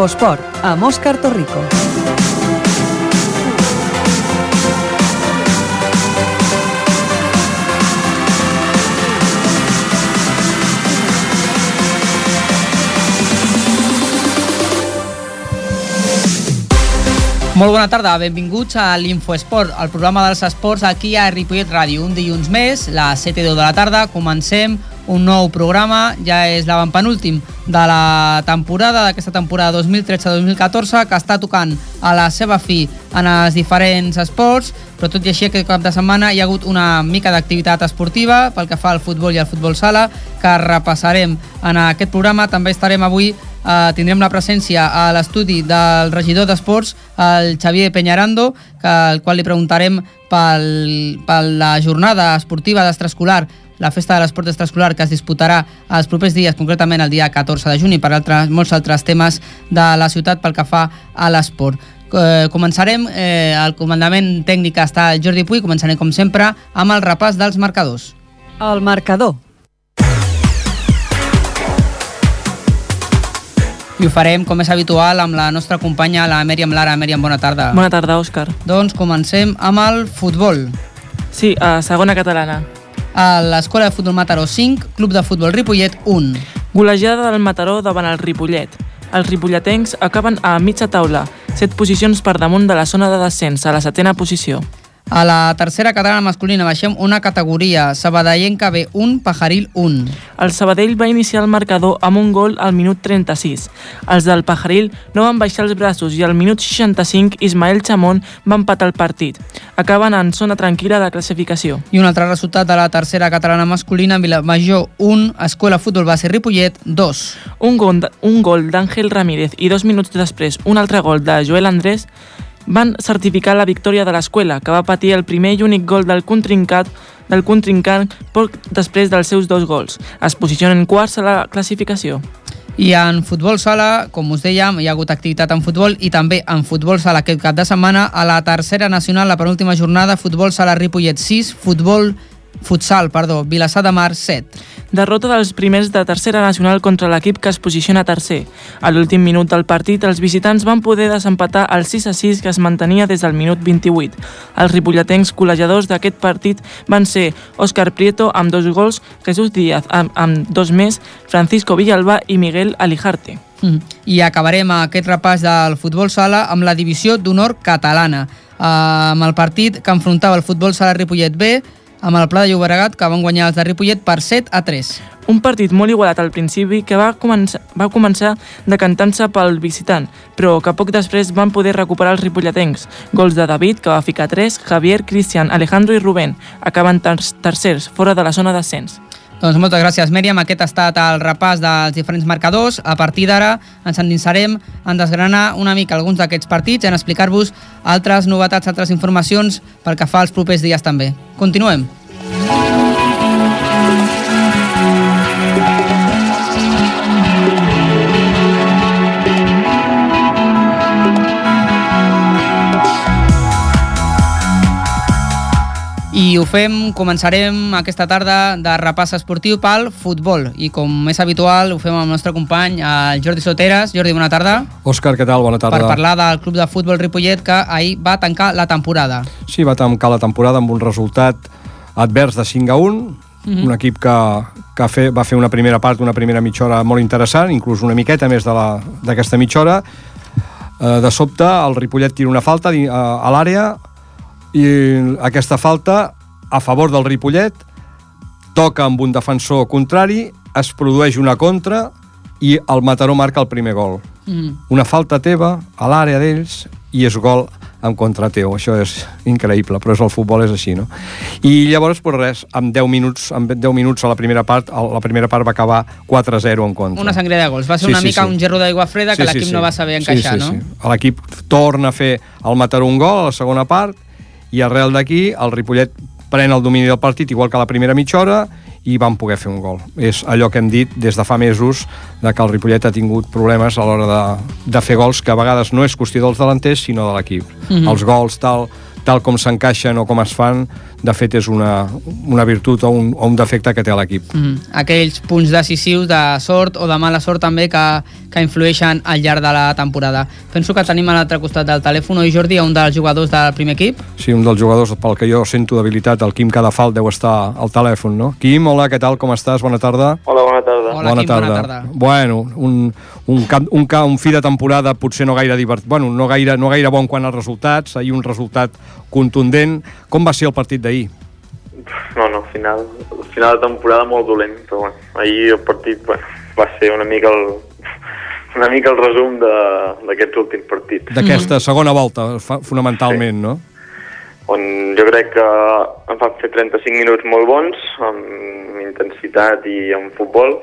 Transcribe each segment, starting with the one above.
Infosport, amb Òscar Torrico. Molt bona tarda, benvinguts a l'Infoesport, el programa dels esports aquí a Ripollet Ràdio. Un dilluns més, les 7 i 10 de la tarda, comencem un nou programa, ja és l'avantpenúltim de la temporada, d'aquesta temporada 2013-2014, que està tocant a la seva fi en els diferents esports, però tot i així aquest cap de setmana hi ha hagut una mica d'activitat esportiva pel que fa al futbol i al futbol sala, que repassarem en aquest programa. També estarem avui eh, tindrem la presència a l'estudi del regidor d'Esports, el Xavier Peñarando, que, al qual li preguntarem pel, per la jornada esportiva d'extraescolar la festa de l'esport extraescolar que es disputarà els propers dies, concretament el dia 14 de juny, per altres, molts altres temes de la ciutat pel que fa a l'esport. Eh, començarem, eh, el comandament tècnic està el Jordi Puy, començarem com sempre amb el repàs dels marcadors. El marcador. I ho farem, com és habitual, amb la nostra companya, la Mèriam Lara. Mèriam, bona tarda. Bona tarda, Òscar. Doncs comencem amb el futbol. Sí, a segona catalana. A l'Escola de Futbol Mataró 5, Club de Futbol Ripollet 1. Golejada del Mataró davant el Ripollet. Els ripolletencs acaben a mitja taula, 7 posicions per damunt de la zona de descens, a la setena posició. A la tercera catalana masculina baixem una categoria, Sabadellenca B1, Pajaril 1. El Sabadell va iniciar el marcador amb un gol al minut 36. Els del Pajaril no van baixar els braços i al minut 65 Ismael Chamón va empatar el partit. Acaben en zona tranquil·la de classificació. I un altre resultat de la tercera catalana masculina, Vilamajor 1, Escola Futbol Base Ripollet 2. Un gol, un gol d'Àngel Ramírez i dos minuts després un altre gol de Joel Andrés van certificar la victòria de l'escola, que va patir el primer i únic gol del contrincat del contrincant poc després dels seus dos gols. Es posicionen quarts a la classificació. I en futbol sala, com us dèiem, hi ha hagut activitat en futbol i també en futbol sala aquest cap de setmana a la tercera nacional, la penúltima jornada, futbol sala Ripollet 6, futbol futsal, perdó, Vilassar de Mar 7. Derrota dels primers de tercera nacional contra l'equip que es posiciona tercer. A l'últim minut del partit, els visitants van poder desempatar el 6 a 6 que es mantenia des del minut 28. Els ripolletens col·legiadors d'aquest partit van ser Òscar Prieto amb dos gols, Jesús Díaz amb, amb dos més, Francisco Villalba i Miguel Alijarte. Mm. I acabarem aquest repàs del futbol sala amb la divisió d'honor catalana, eh, amb el partit que enfrontava el futbol sala Ripollet B amb el Pla de Llobregat, que van guanyar els de Ripollet per 7 a 3. Un partit molt igualat al principi que va començar, va començar decantant-se pel visitant, però que poc després van poder recuperar els ripolletens. Gols de David, que va ficar 3, Javier, Cristian, Alejandro i Rubén. Acaben ter tercers, fora de la zona d'ascens. Doncs moltes gràcies, Mèriam. Aquest ha estat el repàs dels diferents marcadors. A partir d'ara ens endinsarem en desgranar una mica alguns d'aquests partits en explicar-vos altres novetats, altres informacions pel que fa als propers dies també. Continuem. I ho fem, començarem aquesta tarda de repàs esportiu pel futbol i com és habitual ho fem amb el nostre company el Jordi Soteres. Jordi, bona tarda. Òscar, què tal? Bona tarda. Per parlar del club de futbol Ripollet que ahir va tancar la temporada. Sí, va tancar la temporada amb un resultat advers de 5 a 1, mm -hmm. un equip que, que fe, va fer una primera part, una primera mitja hora molt interessant, inclús una miqueta més d'aquesta mitja hora. Eh, de sobte, el Ripollet tira una falta a, a l'àrea i aquesta falta a favor del Ripollet toca amb un defensor contrari, es produeix una contra i el Mataró marca el primer gol. Mm. Una falta teva a l'àrea d'ells i és gol en contra teu. Això és increïble, però és el futbol és així, no? I llavors, pues res, amb 10 minuts, amb 10 minuts a la primera part, a la primera part va acabar 4-0 en contra. Una sangria de gols. Va ser Sí, una sí, mica sí. un gerro d'aigua freda que Sí, sí, l'equip sí. no va saber encaixar, sí, sí, no? Sí. L'equip torna a fer el Mataró un gol a la segona part i arrel d'aquí el Ripollet pren el domini del partit igual que a la primera mitja hora i van poder fer un gol. És allò que hem dit des de fa mesos de que el Ripollet ha tingut problemes a l'hora de, de fer gols que a vegades no és qüestió dels delanters sinó de l'equip. Mhm. Els gols tal tal com s'encaixen o com es fan, de fet és una, una virtut o un, o un defecte que té l'equip. Mm. Aquells punts decisius de sort o de mala sort també que, que influeixen al llarg de la temporada. Penso que tenim a l'altre costat del telèfon, oi Jordi, un dels jugadors del primer equip? Sí, un dels jugadors pel que jo sento d'habilitat, el Quim Cadafal deu estar al telèfon, no? Quim, hola, què tal, com estàs? Bona tarda. Hola, bona tarda. Hola, bona, Quim, tarda. bona tarda. Bueno, un, un, camp, un, camp, un fi de temporada potser no gaire divert... bueno, no gaire, no gaire bon quan als resultats, ahir un resultat contundent. Com va ser el partit d'ahir? No, no, final, final de temporada molt dolent, però bueno, ahir el partit bueno, va ser una mica el, una mica el resum de- d'aquests últims partits, D'aquesta segona volta, fonamentalment, no? on jo crec que em van fer 35 minuts molt bons, amb intensitat i amb futbol,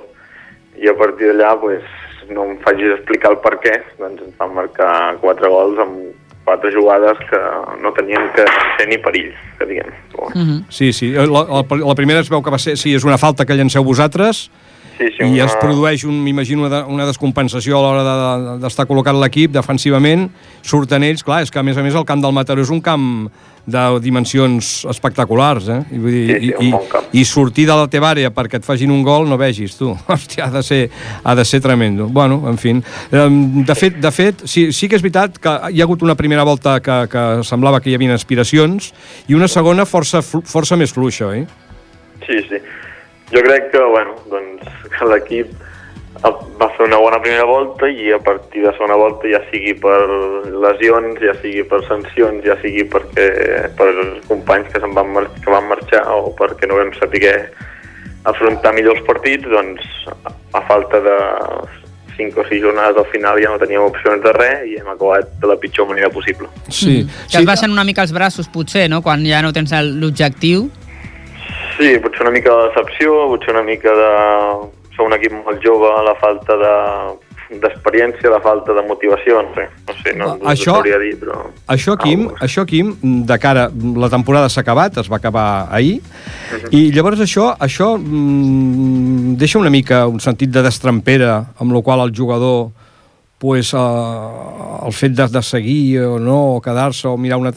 i a partir d'allà pues, no em facis explicar el per què, doncs ens van marcar quatre gols amb quatre jugades que no tenien que ser ni perill, que diguem. Mm -hmm. Sí, sí. La, la, la primera es veu que va ser... Sí, és una falta que llanceu vosaltres Sí, sí, i una... es produeix, un, m'imagino, una, una descompensació a l'hora de- d'estar de, col·locat l'equip defensivament. Surten ells, clar, és que a més a més el camp del Mataró és un camp de dimensions espectaculars, eh? I, vull dir, Sí, sí, i, bon i, i sortir de la teva àrea perquè et facin un gol, no vegis, tu. Hòstia, ha de ser, ha de ser tremendo. Bueno, en fi. De fet, de fet sí, sí que és veritat que hi ha hagut una primera volta que, que semblava que hi havia aspiracions i una segona força, força més fluixa, oi? Sí, sí. Jo crec que, bueno, doncs, que l'equip va fer una bona primera volta i a partir de segona volta ja sigui per lesions, ja sigui per sancions, ja sigui perquè per companys que se'n van, que van marxar o perquè no vam saber afrontar millor els partits, doncs a, a falta de 5 o 6 jornades al final ja no teníem opcions de res i hem acabat de la pitjor manera possible. Sí. Que et baixen una mica els braços, potser, no?, quan ja no tens el- l'objectiu. Sí, potser una mica de decepció, potser una mica de... Som un equip molt jove, la falta de d'experiència, la falta de motivació, no sé, no sé, no, no Això- dir, però... Això, Quim, Alguna cosa. això, Quim, de cara... La temporada s'ha acabat, es va acabar ahir, i llavors això, això mm, deixa una mica un sentit de destrempera, amb la qual el jugador pues, uh, el fet de, de seguir o no, o quedar-se o mirar una...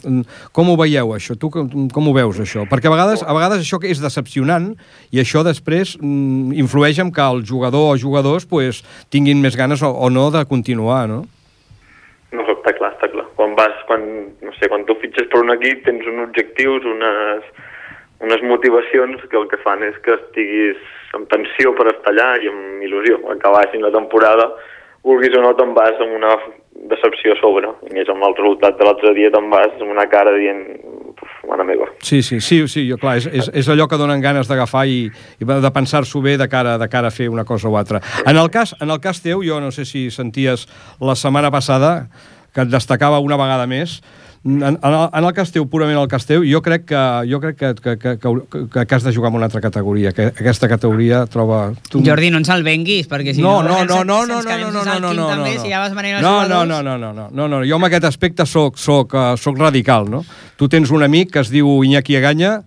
Com ho veieu, això? Tu com, com ho veus, això? Perquè a vegades, a vegades això és decepcionant i això després mm, influeix en que el jugador o jugadors pues, tinguin més ganes o, o no de continuar, no? No, està clar, està clar. Quan vas, quan, no sé, quan tu fitxes per un equip tens uns objectius, unes, unes motivacions que el que fan és que estiguis amb tensió per estar allà i amb il·lusió. Acabassin la temporada, vulguis o no, te'n vas amb una decepció a sobre. I més amb el resultat de l'altre dia te'n vas amb una cara dient, "Uf, mare meva. Sí, sí, sí, sí jo, clar, és, és, és allò que donen ganes d'agafar i, i de pensar-s'ho bé de cara, de cara a fer una cosa o altra. En el, cas, en el cas teu, jo no sé si senties la setmana passada que et destacava una vegada més, en, en, el, en el cas teu, purament el cas teu, jo crec que, jo crec que, que, que, que, que, has de jugar en una altra categoria, que aquesta categoria troba... Tu... Jordi, no ens el venguis, perquè si no, no... no, no, no, no, no, no, no, Quim no, també, no, si ja vas no, no, no, no, no, no, no, no, jo en aquest aspecte soc, soc, uh, soc radical, no? Tu tens un amic que es diu Iñaki Aganya,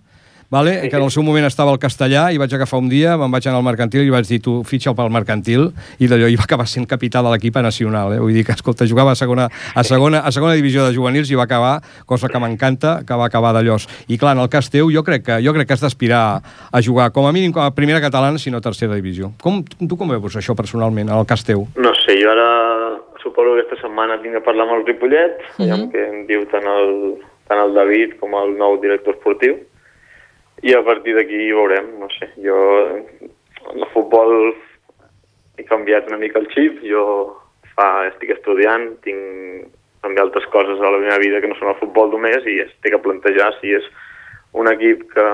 vale? que en el seu moment estava al castellà i vaig agafar un dia, me'n vaig anar al mercantil i vaig dir, tu fitxa'l pel mercantil i d'allò i va acabar sent capità de l'equip nacional, eh? vull dir que, escolta, jugava a segona, a segona, a segona divisió de juvenils i va acabar, cosa que m'encanta, que va acabar d'allòs. I clar, en el cas teu, jo crec que, jo crec que has d'aspirar a jugar com a mínim com a primera catalana, si no tercera divisió. Com, tu com veus això personalment, en el cas teu? No sé, jo ara suposo que aquesta setmana tinc de parlar amb el Ripollet, Mhm. -huh. que em diu tant el, tant el David com el nou director esportiu, i a partir d'aquí veurem, no sé, jo en el futbol he canviat una mica el xip, jo fa, estic estudiant, tinc també altres coses a la meva vida que no són el futbol només i estic a plantejar si és un equip que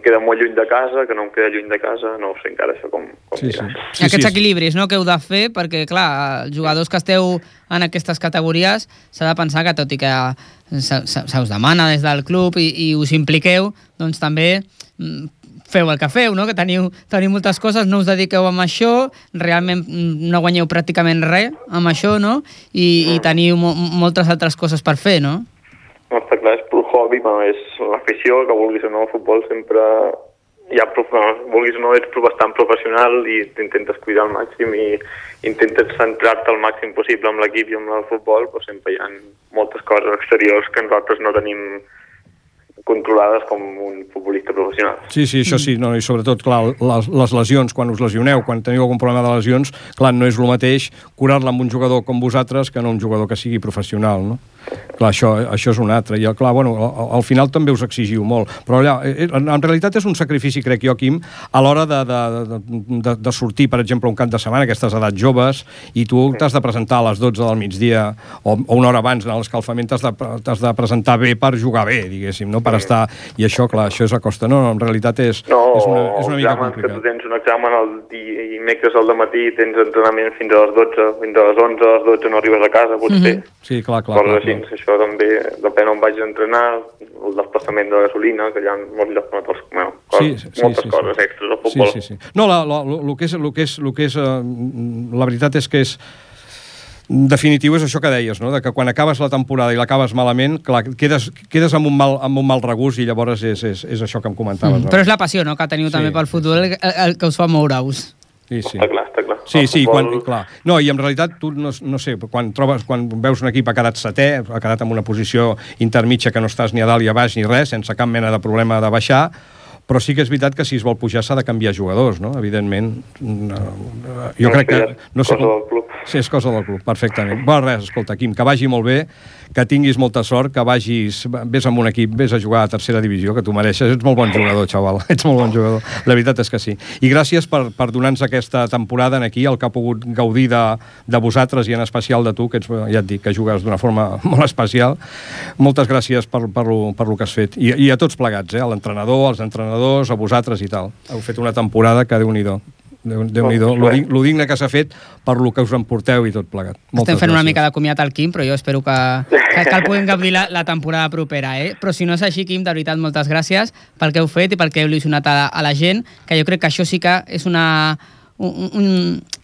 em queda molt lluny de casa, que no em queda lluny de casa, no ho sé encara això com, com Sí, sí. dirà. Sí, Aquests equilibris no, que heu de fer, perquè, clar, els jugadors que esteu en aquestes categories s'ha de pensar que, tot i que se, se, se us demana des del club i, i us impliqueu, doncs també mm, feu el que feu, no? que teniu, teniu moltes coses, no us dediqueu amb això, realment mm, no guanyeu pràcticament res amb això, no? I, i teniu mo moltes altres coses per fer, no? No, està clar, és hobby, però és l'afició, que vulguis o no, el futbol sempre ja, vulguis o no, ets bastant professional i t'intentes cuidar al màxim i intentes centrar-te al màxim possible amb l'equip i amb el futbol, però sempre hi ha moltes coses exteriors que nosaltres no tenim controlades com un futbolista professional. Sí, sí, això sí, no, i sobretot, clar, les, les lesions, quan us lesioneu, quan teniu algun problema de lesions, clar, no és el mateix curar-la amb un jugador com vosaltres que no un jugador que sigui professional, no? Clar, això, això és un altre. I, clar, bueno, al, al final també us exigiu molt. Però allà, eh, en, en realitat és un sacrifici, crec jo, Quim, a l'hora de, de, de, de sortir, per exemple, un cap de setmana, aquestes edats joves, i tu t'has de presentar a les 12 del migdia o, o una hora abans a l'escalfament, t'has de, de presentar bé per jugar bé, diguéssim, no? per estar... I això, clar, això és a costa. No, no en realitat és, no, és una, és una mica complicat. que tu tens un examen el dimecres al matí, tens entrenament fins a les 12, fins a les 11, a les 12 no arribes a casa, potser. Mm -hmm. Sí, clar, clar. Coses clar, clar. Això també depèn on vaig entrenar, el desplaçament de gasolina, que hi ha molts llocs. Bueno, sí, sí, moltes sí, coses sí. extres al futbol. Sí, sí, sí. No, la, la, el que és, el que és, el que és uh, la veritat és que és definitiu és això que deies, no? de que quan acabes la temporada i l'acabes malament, clar, quedes, quedes amb, un mal, amb un mal regús i llavors és, és, és això que em comentaves. Mm, no? Però és la passió no? que teniu sí, també pel futbol el, el que us fa moure-us. Sí, sí. Està clar, està clar. Sí, sí, quan, clar. No, i en realitat tu, no, no sé, quan, trobes, quan veus un equip ha quedat setè, ha quedat en una posició intermitja que no estàs ni a dalt ni a baix ni res, sense cap mena de problema de baixar, però sí que és veritat que si es vol pujar s'ha de canviar jugadors, no? Evidentment, no, jo no, crec que... No sé, cosa del club. Sí, és cosa del club, perfectament. Bueno, res, escolta, Quim, que vagi molt bé, que tinguis molta sort, que vagis, vés amb un equip, vés a jugar a tercera divisió, que tu mereixes, ets molt bon jugador, xaval, ets molt bon jugador, la veritat és que sí. I gràcies per, per donar-nos aquesta temporada en aquí, el que ha pogut gaudir de, de vosaltres i en especial de tu, que ets, ja et dic, que jugues d'una forma molt especial. Moltes gràcies per, per, lo, per lo que has fet. I, i a tots plegats, eh? a l'entrenador, als entrenadors, a vosaltres i tal. Heu fet una temporada que Déu-n'hi-do. déu nhi déu lo, lo digne que s'ha fet per lo que us emporteu i tot plegat. Moltes Estem fent gràcies. una mica de comiat al Quim, però jo espero que, que, que el puguem gaudir la, la temporada propera. Eh? Però si no és així, Quim, de veritat, moltes gràcies pel que heu fet i pel que heu il·lusionat a, a la gent, que jo crec que això sí que és una, un, un,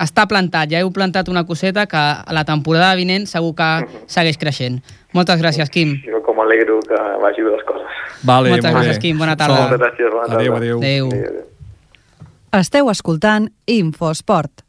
està plantat, ja heu plantat una coseta que a la temporada vinent segur que segueix creixent. Moltes gràcies, Quim. Jo com alegro que vagi bé les coses. Vale, Moltes molt gràcies, bé. Quim. Bona tarda. Moltes gràcies, bona tarda. Adéu, adéu. Adéu. adéu, adéu. Esteu escoltant Infosport.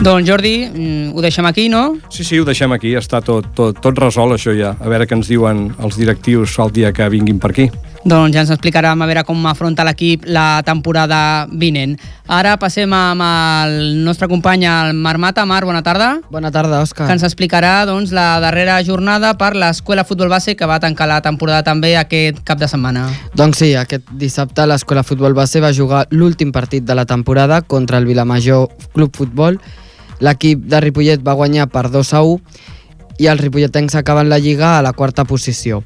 Doncs Jordi, mm, ho deixem aquí, no? Sí, sí, ho deixem aquí, està tot, tot, tot resolt això ja. A veure què ens diuen els directius el dia que vinguin per aquí. Doncs ja ens explicarem a veure com afronta l'equip la temporada vinent. Ara passem amb el nostre company, el Marc Mata. Marc, bona tarda. Bona tarda, Òscar. Que ens explicarà doncs, la darrera jornada per l'Escola Futbol Base que va tancar la temporada també aquest cap de setmana. Doncs sí, aquest dissabte l'Escola Futbol Base va jugar l'últim partit de la temporada contra el Vilamajor Club Futbol. L'equip de Ripollet va guanyar per 2 a 1 i els ripolletens acaben la Lliga a la quarta posició.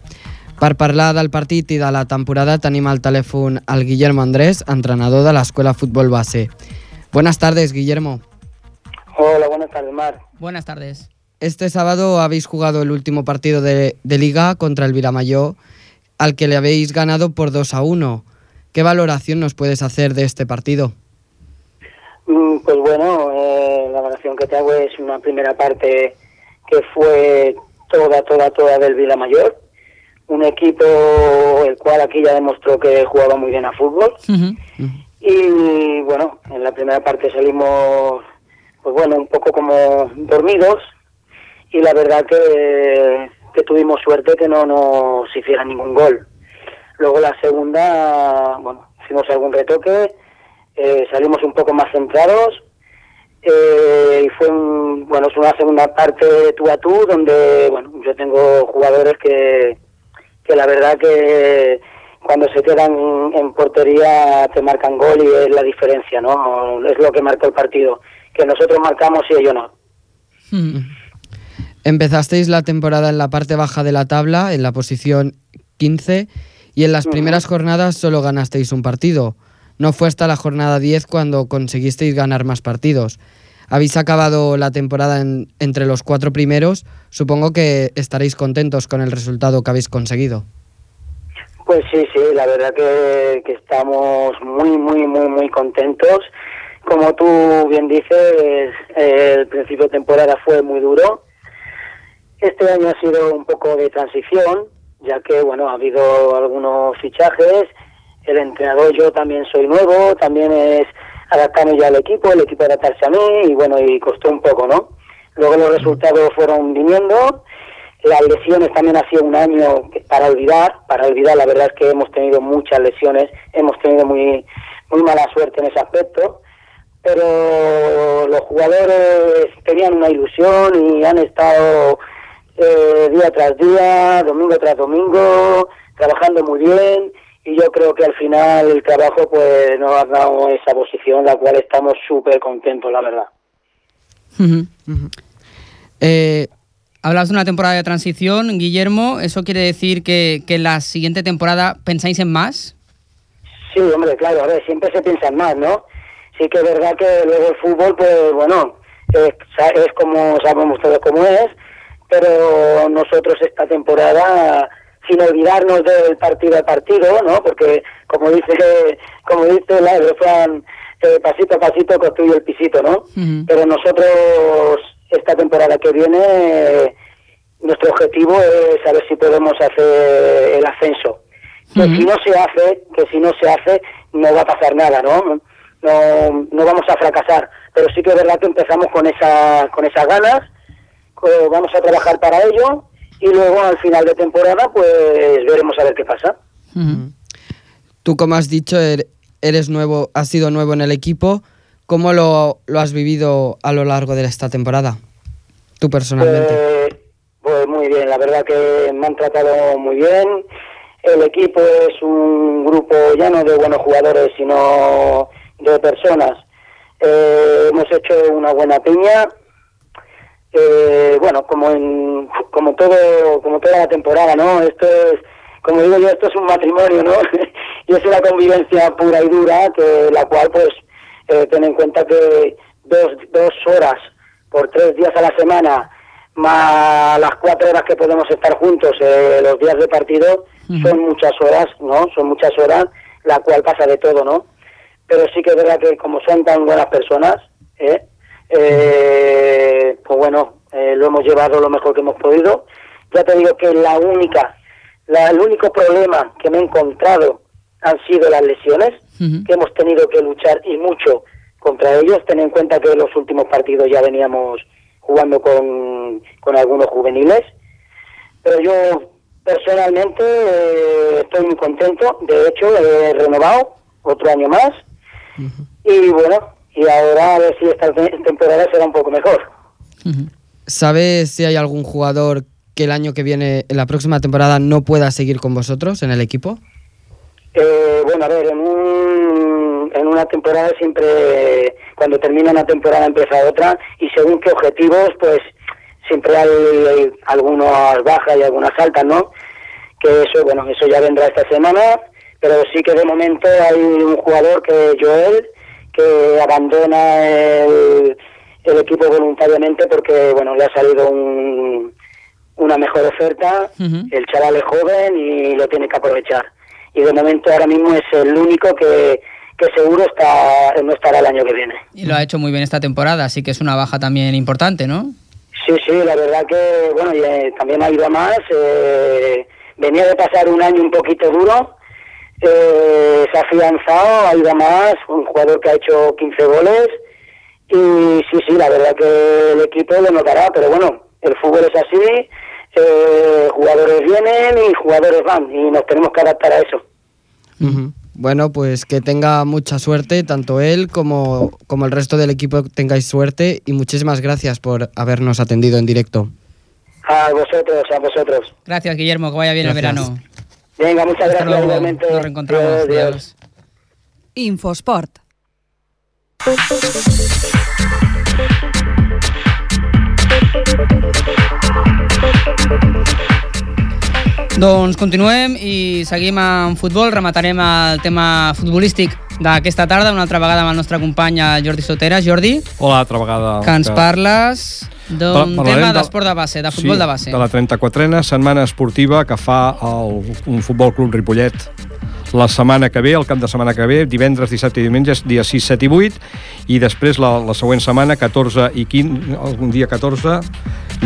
Per parlar del partit i de la temporada tenim al telèfon el Guillermo Andrés, entrenador de l'Escuela Fútbol Base. Buenas tardes, Guillermo. Hola, buenas tardes, Mar. Buenas tardes. Este sábado habéis jugado el último partido de, de Liga contra el Viramayor, al que le habéis ganado por 2 a 1. ¿Qué valoración nos puedes hacer de este partido? Mm, Pues bueno, eh, la valoración que te hago es una primera parte que fue toda, toda, toda del Vila Mayor. Un equipo el cual aquí ya demostró que jugaba muy bien a fútbol. Y bueno, en la primera parte salimos, pues bueno, un poco como dormidos. Y la verdad que, que tuvimos suerte que no nos hiciera ningún gol. Luego la segunda, bueno, hicimos algún retoque, eh, salimos un poco más centrados. eh, y fue un, bueno, es una segunda parte tú a tú donde, bueno, yo tengo jugadores que, que la verdad que cuando se quedan en portería te marcan gol y es la diferencia, ¿no? Es lo que marcó el partido. Que nosotros marcamos y ellos no. Mm. Empezasteis la temporada en la parte baja de la tabla, en la posición 15, y en las primeras jornadas solo ganasteis un partido. No fue hasta la jornada 10 cuando conseguisteis ganar más partidos. Habéis acabado la temporada en- entre los cuatro primeros. Supongo que estaréis contentos con el resultado que habéis conseguido. Pues sí, sí, la verdad que, que estamos muy, muy, muy, muy contentos. Como tú bien dices, el principio de temporada fue muy duro. Este año ha sido un poco de transición ya que, bueno, ha habido algunos fichajes, el entrenador yo también soy nuevo, también es adaptarme ya al equipo, el equipo adaptarse a mí, y bueno, y costó un poco, ¿no? Luego los resultados fueron viniendo, las lesiones también ha sido un año para olvidar, para olvidar, la verdad es que hemos tenido muchas lesiones, hemos tenido muy, muy mala suerte en ese aspecto, pero los jugadores tenían una ilusión y han estado eh, día tras día, domingo tras domingo, trabajando muy bien y yo creo que al final el trabajo pues nos ha dado esa posición, la cual estamos súper contentos, la verdad. Eh, Hablas de una temporada de transición, Guillermo. ¿Eso quiere decir que, que la siguiente temporada pensáis en más? Sí, hombre, claro, a ver, siempre se piensa en más, ¿no? Sí que es verdad que luego el fútbol, pues bueno, es, es como sabemos todos cómo es, pero nosotros esta temporada, sin olvidarnos del partido a partido, ¿no? Porque como dice, como dice la refrán, eh, pasito a pasito construye el pisito, ¿no? Pero nosotros esta temporada que viene, eh, nuestro objetivo es saber si podemos hacer el ascenso. Que si no se hace, que si no se hace, no va a pasar nada, ¿no? No, no vamos a fracasar. Pero sí que es verdad que empezamos con esa, con esas ganas, vamos a trabajar para ello y luego al final de temporada pues veremos a ver qué pasa. Tú, como has dicho, er- eres nuevo, has sido nuevo en el equipo. ¿Cómo lo, lo has vivido a lo largo de esta temporada? Tú personalmente. Pues, pues muy bien, la verdad que me han tratado muy bien. El equipo es un grupo ya no de buenos jugadores, sino de personas. Eh, hemos hecho una buena piña. Eh, bueno, como en, como todo, como toda la temporada, ¿no? Esto es, como digo yo, esto es un matrimonio, ¿no? y es una convivencia pura y dura, que la cual, pues, eh, ten en cuenta que dos, dos horas por tres días a la semana, más las cuatro horas que podemos estar juntos eh, los días de partido, son muchas horas, ¿no? Son muchas horas, la cual pasa de todo, ¿no? Pero sí que es verdad que como son tan buenas personas, ¿eh? Eh, pues bueno, eh, lo hemos llevado lo mejor que hemos podido. Ya te digo que la única, la, el único problema que me he encontrado han sido las lesiones, que hemos tenido que luchar y mucho contra ellos. Ten en cuenta que los últimos partidos ya veníamos jugando con, con algunos juveniles. Pero yo personalmente eh, estoy muy contento. De hecho, he renovado otro año más. Y bueno, y ahora a ver si esta te- temporada será un poco mejor. ¿Sabes si hay algún jugador que el año que viene, en la próxima temporada, no pueda seguir con vosotros en el equipo? Eh, bueno, a ver, en, un, en una temporada siempre, cuando termina una temporada empieza otra y según qué objetivos, pues siempre hay, hay algunas bajas y algunas altas, ¿no? Que eso, bueno, eso ya vendrá esta semana, pero sí que de momento hay un jugador que Joel, que abandona el, el equipo voluntariamente porque, bueno, le ha salido un, una mejor oferta, el chaval es joven y lo tiene que aprovechar. Y de momento ahora mismo es el único que, que seguro está no estará el año que viene. Y lo ha hecho muy bien esta temporada, así que es una baja también importante, ¿no? Sí, sí, la verdad que, bueno, y, eh, también ha ido a más. eh, venía de pasar un año un poquito duro. eh, se ha afianzado, ha ido a más. Un jugador que ha hecho 15 goles. Y sí, sí, la verdad que el equipo lo notará, pero bueno, el fútbol es así. eh, jugadores vienen y jugadores van. Y nos tenemos que adaptar a eso. Bueno, pues que tenga mucha suerte, tanto él como, como el resto del equipo tengáis suerte y muchísimas gracias por habernos atendido en directo. A vosotros, a vosotros. Gracias, Guillermo, que vaya bien Gracias. el verano. Venga, muchas Hasta gracias igualmente. nos reencontramos. Adiós, adiós. Adiós. Infosport. Doncs continuem i seguim amb futbol. Rematarem el tema futbolístic d'aquesta tarda, una altra vegada amb el nostre company el Jordi Sotera. Jordi, Hola, altra vegada. que ens parles d'un tema de- d'esport de base, de futbol sí, de base. de la 34a setmana esportiva que fa el, un futbol club Ripollet la setmana que ve, el cap de setmana que ve, divendres, dissabte i diumenge, dia 6, 7 i 8, i després la, la següent setmana, 14 i 15, algun dia 14,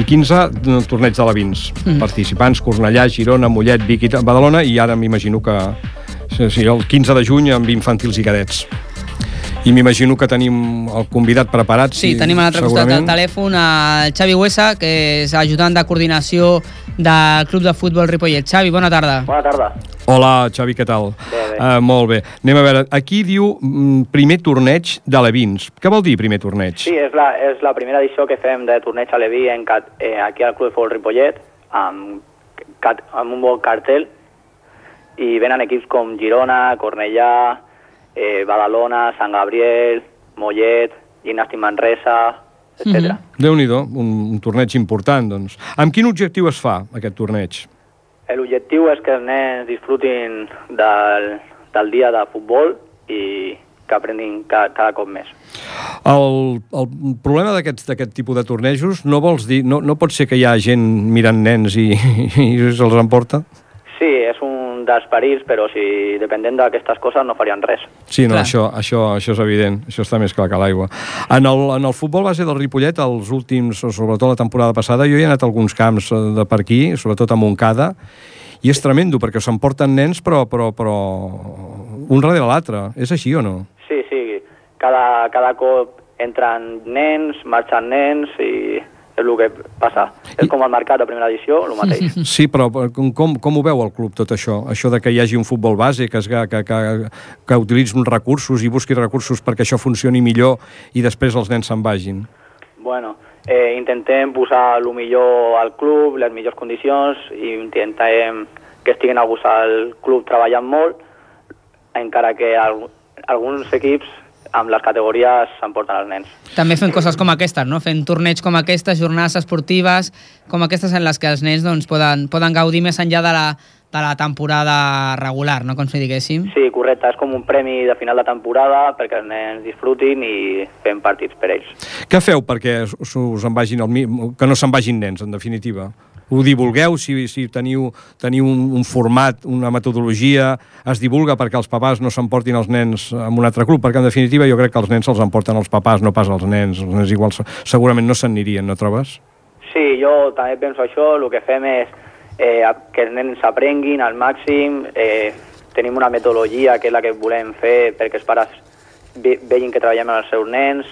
i 15 del torneig de la Vins. Mm. Participants, Cornellà, Girona, Mollet, Vic i Badalona, i ara m'imagino que sí, sí, el 15 de juny amb infantils i cadets. I m'imagino que tenim el convidat preparat. Sí, tenim a l'altre costat del telèfon el Xavi Huesa, que és ajudant de coordinació del Club de Futbol Ripollet. Xavi, bona tarda. Bona tarda. Hola, Xavi, què tal? Bé, bé. Uh, molt bé. Anem a veure, aquí diu mm, primer torneig de l'Evins. Què vol dir primer torneig? Sí, és la, és la primera edició que fem de torneig a Leví en, cat- eh, aquí al Club de Futbol Ripollet, amb, cat, amb un bon cartel, i venen equips com Girona, Cornellà, eh, Badalona, Sant Gabriel, Mollet, Gimnàstic Manresa, etc. Déu-n'hi-do, un, un torneig important, doncs. Amb quin objectiu es fa, aquest torneig? L'objectiu és que els nens disfrutin del, del dia de futbol i que aprenguin cada, cada cop més. El, el problema d'aquest tipus de tornejos no vols dir, no, no pot ser que hi ha gent mirant nens i, i se'ls emporta? Sí, és dels perills, però si depenent d'aquestes coses no farien res. Sí, no, Clar. això, això, això és evident, això està més clar que l'aigua. En, el, en el futbol base del Ripollet, els últims, sobretot la temporada passada, jo he anat a alguns camps eh, de per aquí, sobretot a Montcada, i és tremendo, perquè s'emporten nens, però, però, però un darrere l'altre. És així o no? Sí, sí, cada, cada cop entren nens, marxen nens i és el que passa. És com el mercat de primera edició, el mateix. Sí, però com, com, ho veu el club, tot això? Això de que hi hagi un futbol base, que, es, que, que, que utilitzi uns recursos i busqui recursos perquè això funcioni millor i després els nens se'n vagin. Bueno, eh, intentem posar el millor al club, les millors condicions, i intentem que estiguin a gust al club treballant molt, encara que al, alguns equips amb les categories s'emporten els nens. També fent coses com aquestes, no? Fent torneigs com aquestes, jornades esportives com aquestes en les que els nens doncs, poden, poden gaudir més enllà de la, de la temporada regular, no? Com si diguéssim. Sí, correcte, és com un premi de final de temporada perquè els nens disfrutin i fem partits per ells. Què feu perquè us, us en vagin el, que no se'n vagin nens, en definitiva? Ho divulgueu, si, si teniu, teniu un, un format, una metodologia, es divulga perquè els papàs no s'emportin els nens a un altre club, perquè en definitiva jo crec que els nens se'ls emporten els papàs, no pas els nens. Els nens igual se- segurament no se'n anirien, no trobes? Sí, jo també penso això, el que fem és eh, que els nens aprenguin al màxim, eh, tenim una metodologia que és la que volem fer perquè els pares ve vegin que treballem amb els seus nens,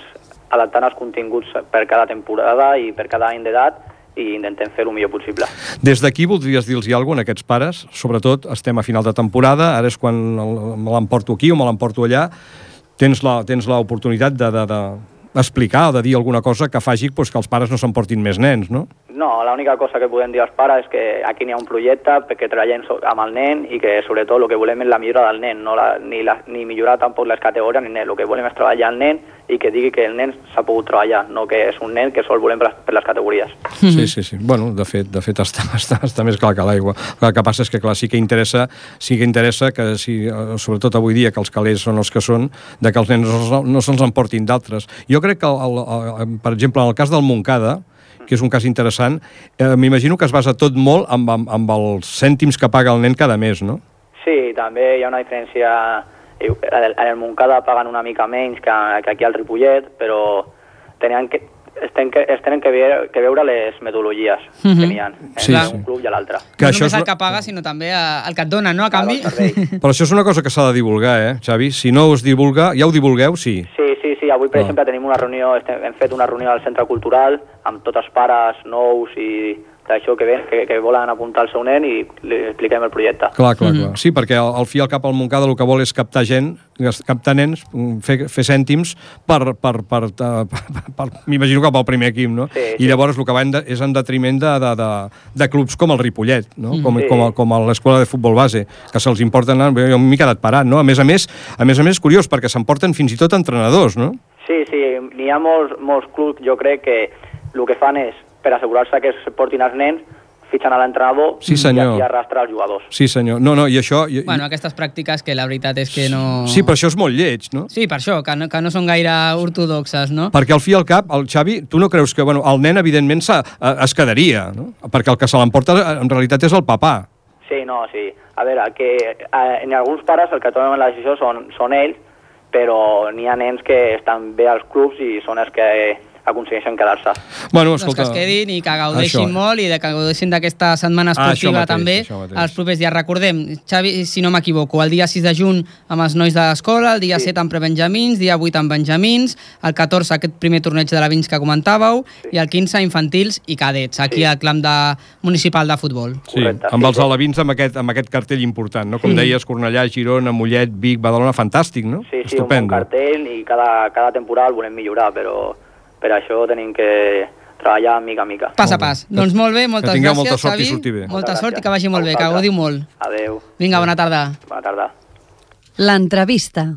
adaptant els continguts per cada temporada i per cada any d'edat i intentem fer el millor possible. Des d'aquí voldries dir-los alguna a aquests pares? Sobretot, estem a final de temporada, ara és quan me l'emporto aquí o me l'emporto allà. Tens l'oportunitat de, de, de explicar o de dir alguna cosa que faci pues, que els pares no s'emportin més nens, no? No, l'única cosa que podem dir als pares és que aquí n'hi ha un projecte perquè treballem amb el nen i que sobretot el que volem és la millora del nen, no la, ni, la, ni millorar tampoc les categories ni res. El que volem és treballar el nen i que digui que el nen s'ha pogut treballar, no que és un nen que sol volem per les, per les categories. Sí, sí, sí. Bueno, de fet, de fet està, està, està més clar que l'aigua. El que passa és que, clar, sí que interessa, sí que interessa que, si, eh, sobretot avui dia, que els calés són els que són, de que els nens no, se'ls- no se'ls emportin d'altres. Jo crec que, el, el, el, per exemple, en el cas del Montcada, que és un cas interessant, eh, m'imagino que es basa tot molt amb, amb, amb els cèntims que paga el nen cada mes, no? Sí, també hi ha una diferència... eh, En el, en Montcada paguen una mica menys que, que aquí al Ripollet, però tenien que, es tenen que, es tenen que, veure, que veure les metodologies que Mhm. n'hi ha Sí, entre sí. un club i l'altre. Que no això només és el que paga, sinó també el que et dona, no? A canvi? Però això és una cosa que s'ha de divulgar, eh, Xavi? Si no us divulga, ja ho divulgueu, sí. Sí, sí, sí. Avui, per Ah. exemple, tenim una reunió, estem, hem fet una reunió al Centre Cultural amb tots els pares nous i d'això que, ven, que, que volen apuntar el seu nen i li expliquem el projecte. Clar, clar, clar. Sí, perquè al, al fi al cap al Montcada el que vol és captar gent, captar nens, mm, fer, fer cèntims per, per, per, per, per m'imagino que pel primer equip, no? Sí, I sí. llavors el que va en de, és en detriment de, de, de, de clubs com el Ripollet, no? Com, Sí. com, com a l'escola de futbol base, que se'ls importen... Jo m'he quedat parat, no? A més a més, a més a més, és curiós, perquè s'emporten fins i tot entrenadors, no? Sí, sí, n'hi ha molts, molts clubs, jo crec que el que fan és, per assegurar-se que es portin els nens, fitxen a l'entrenador Sí, senyor. i aquí arrastra els jugadors. Sí, senyor. No, no, i això... I, Bueno, aquestes pràctiques que la veritat és que no... Sí, però això és molt lleig, no? Sí, per això, que no, que no són gaire ortodoxes, no? Perquè al fi i al cap, el Xavi, tu no creus que bueno, el nen, evidentment, s'ha- eh, es quedaria, no? Perquè el que se l'emporta eh, en realitat és el papà. Sí, no, sí. A veure, que eh, en alguns pares el que tomen la decisió són, són ells, però n'hi ha nens que estan bé als clubs i són els que aconsegueixen quedar-se. Bueno, Doncs que escolta... es quedin i que gaudeixin Això. molt i de que gaudeixin d'aquesta setmana Ah, esportiva mateix, també els propers dies. Recordem, Xavi, si no m'equivoco, el dia 6 de juny amb els nois de l'escola, el dia Sí. 7 amb prebenjamins, dia 8 amb benjamins, el 14 aquest primer torneig de la Vins que comentàveu i el 15 infantils i cadets, aquí Sí. al clam de, municipal de futbol. Sí, Correcte, amb sí, els sí. alevins amb aquest, amb aquest cartell important, no? Com deies, Cornellà, Girona, Mollet, Vic, Badalona, fantàstic, no? Sí, sí, un bon Estupendo. cartell i cada, cada temporada el volem millorar, però per això tenim que treballar mica a mica. Pas a pas. Doncs molt bé, moltes tingueu gràcies, molta sort i Xavi. surti bé. Molta Moltes sort i que vagi molt bé, que gaudiu molt. Adeu. Vinga, bona tarda. Bona tarda. L'entrevista.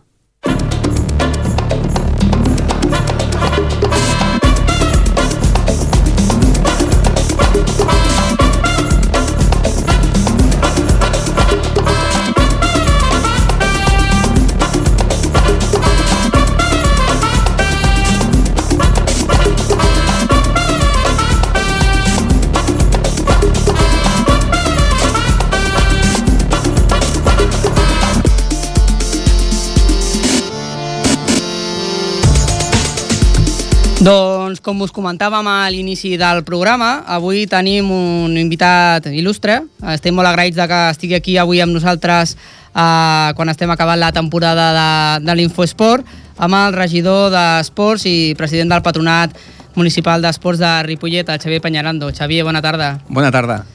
Doncs, com us comentàvem a l'inici del programa, avui tenim un invitat il·lustre. Estem molt agraïts de que estigui aquí avui amb nosaltres eh, quan estem acabant la temporada de, de l'Infoesport, amb el regidor d'Esports i president del Patronat Municipal d'Esports de Ripollet, el Xavier Peñarando. Xavier, bona tarda. Bona tarda.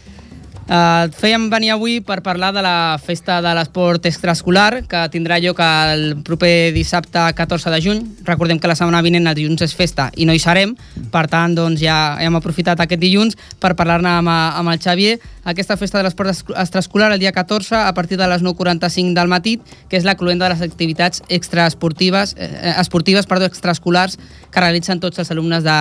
Uh, fèiem venir avui per parlar de la festa de l'esport extraescolar que tindrà lloc el proper dissabte 14 de juny. Recordem que la setmana vinent el dilluns és festa i no hi serem, per tant doncs, ja hem aprofitat aquest dilluns per parlar-ne amb, amb el Xavier. Aquesta festa de l'esport es- extraescolar el dia 14 a partir de les 9.45 del matí, que és la cluenda de les activitats extraesportives, eh, esportives, perdó, extraescolars que realitzen tots els alumnes de,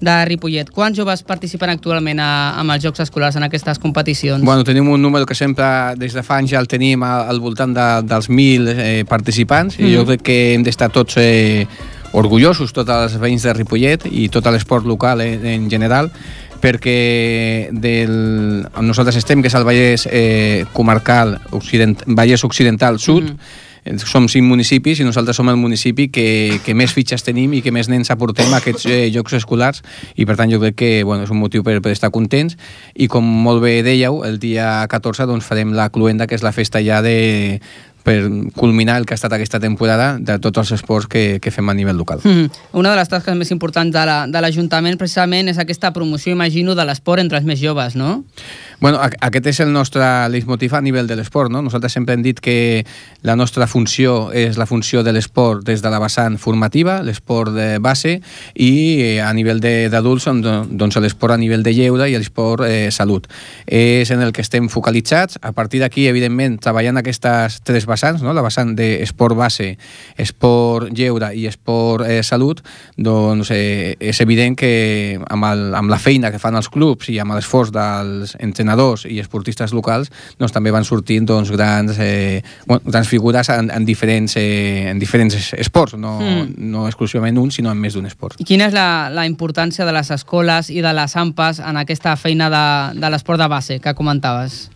de Ripollet. Quants joves participen actualment a, amb els Jocs Escolars en aquestes competicions? Bueno, tenim un número que sempre des de fa anys ja el tenim al, al voltant de, dels 1.000 eh, participants i jo Mhm. crec que hem d'estar tots eh, orgullosos, tots els veïns de Ripollet i tot l'esport local en, en general perquè del, nosaltres estem, que és el Vallès eh, comarcal, occident, Vallès Occidental Sud, Mhm. eh, som cinc municipis i nosaltres som el municipi que, que més fitxes tenim i que més nens aportem a aquests eh, jocs escolars i per tant jo crec que bueno, és un motiu per, per estar contents i com molt bé dèieu, el dia 14 doncs, farem la cluenda que és la festa ja de per culminar el que ha estat aquesta temporada de tots els esports que, que fem a nivell local. Mm. Una de les tasques més importants de la- l'Ajuntament precisament és aquesta promoció, imagino, de l'esport entre els més joves, no? Bueno, aquest és el nostre leitmotiv a nivell de l'esport, no? Nosaltres sempre hem dit que la nostra funció és la funció de l'esport des de la vessant formativa, l'esport de base, i eh, a nivell d'adults, doncs l'esport a nivell de lleure i l'esport eh, salut. És en el que estem focalitzats. A partir d'aquí, evidentment, treballant aquestes tres vessants, no? la vessant d'esport base, esport lleure i esport eh, salut, doncs eh, és evident que amb, el, amb la feina que fan els clubs i amb l'esforç dels entrenadors i esportistes locals doncs també van sortint doncs, grans, eh, bueno, grans figures en, en, diferents, eh, en diferents esports, no, Mm. no exclusivament un, sinó en més d'un esport. I quina és la, la importància de les escoles i de les AMPAs en aquesta feina de, de l'esport de base que comentaves?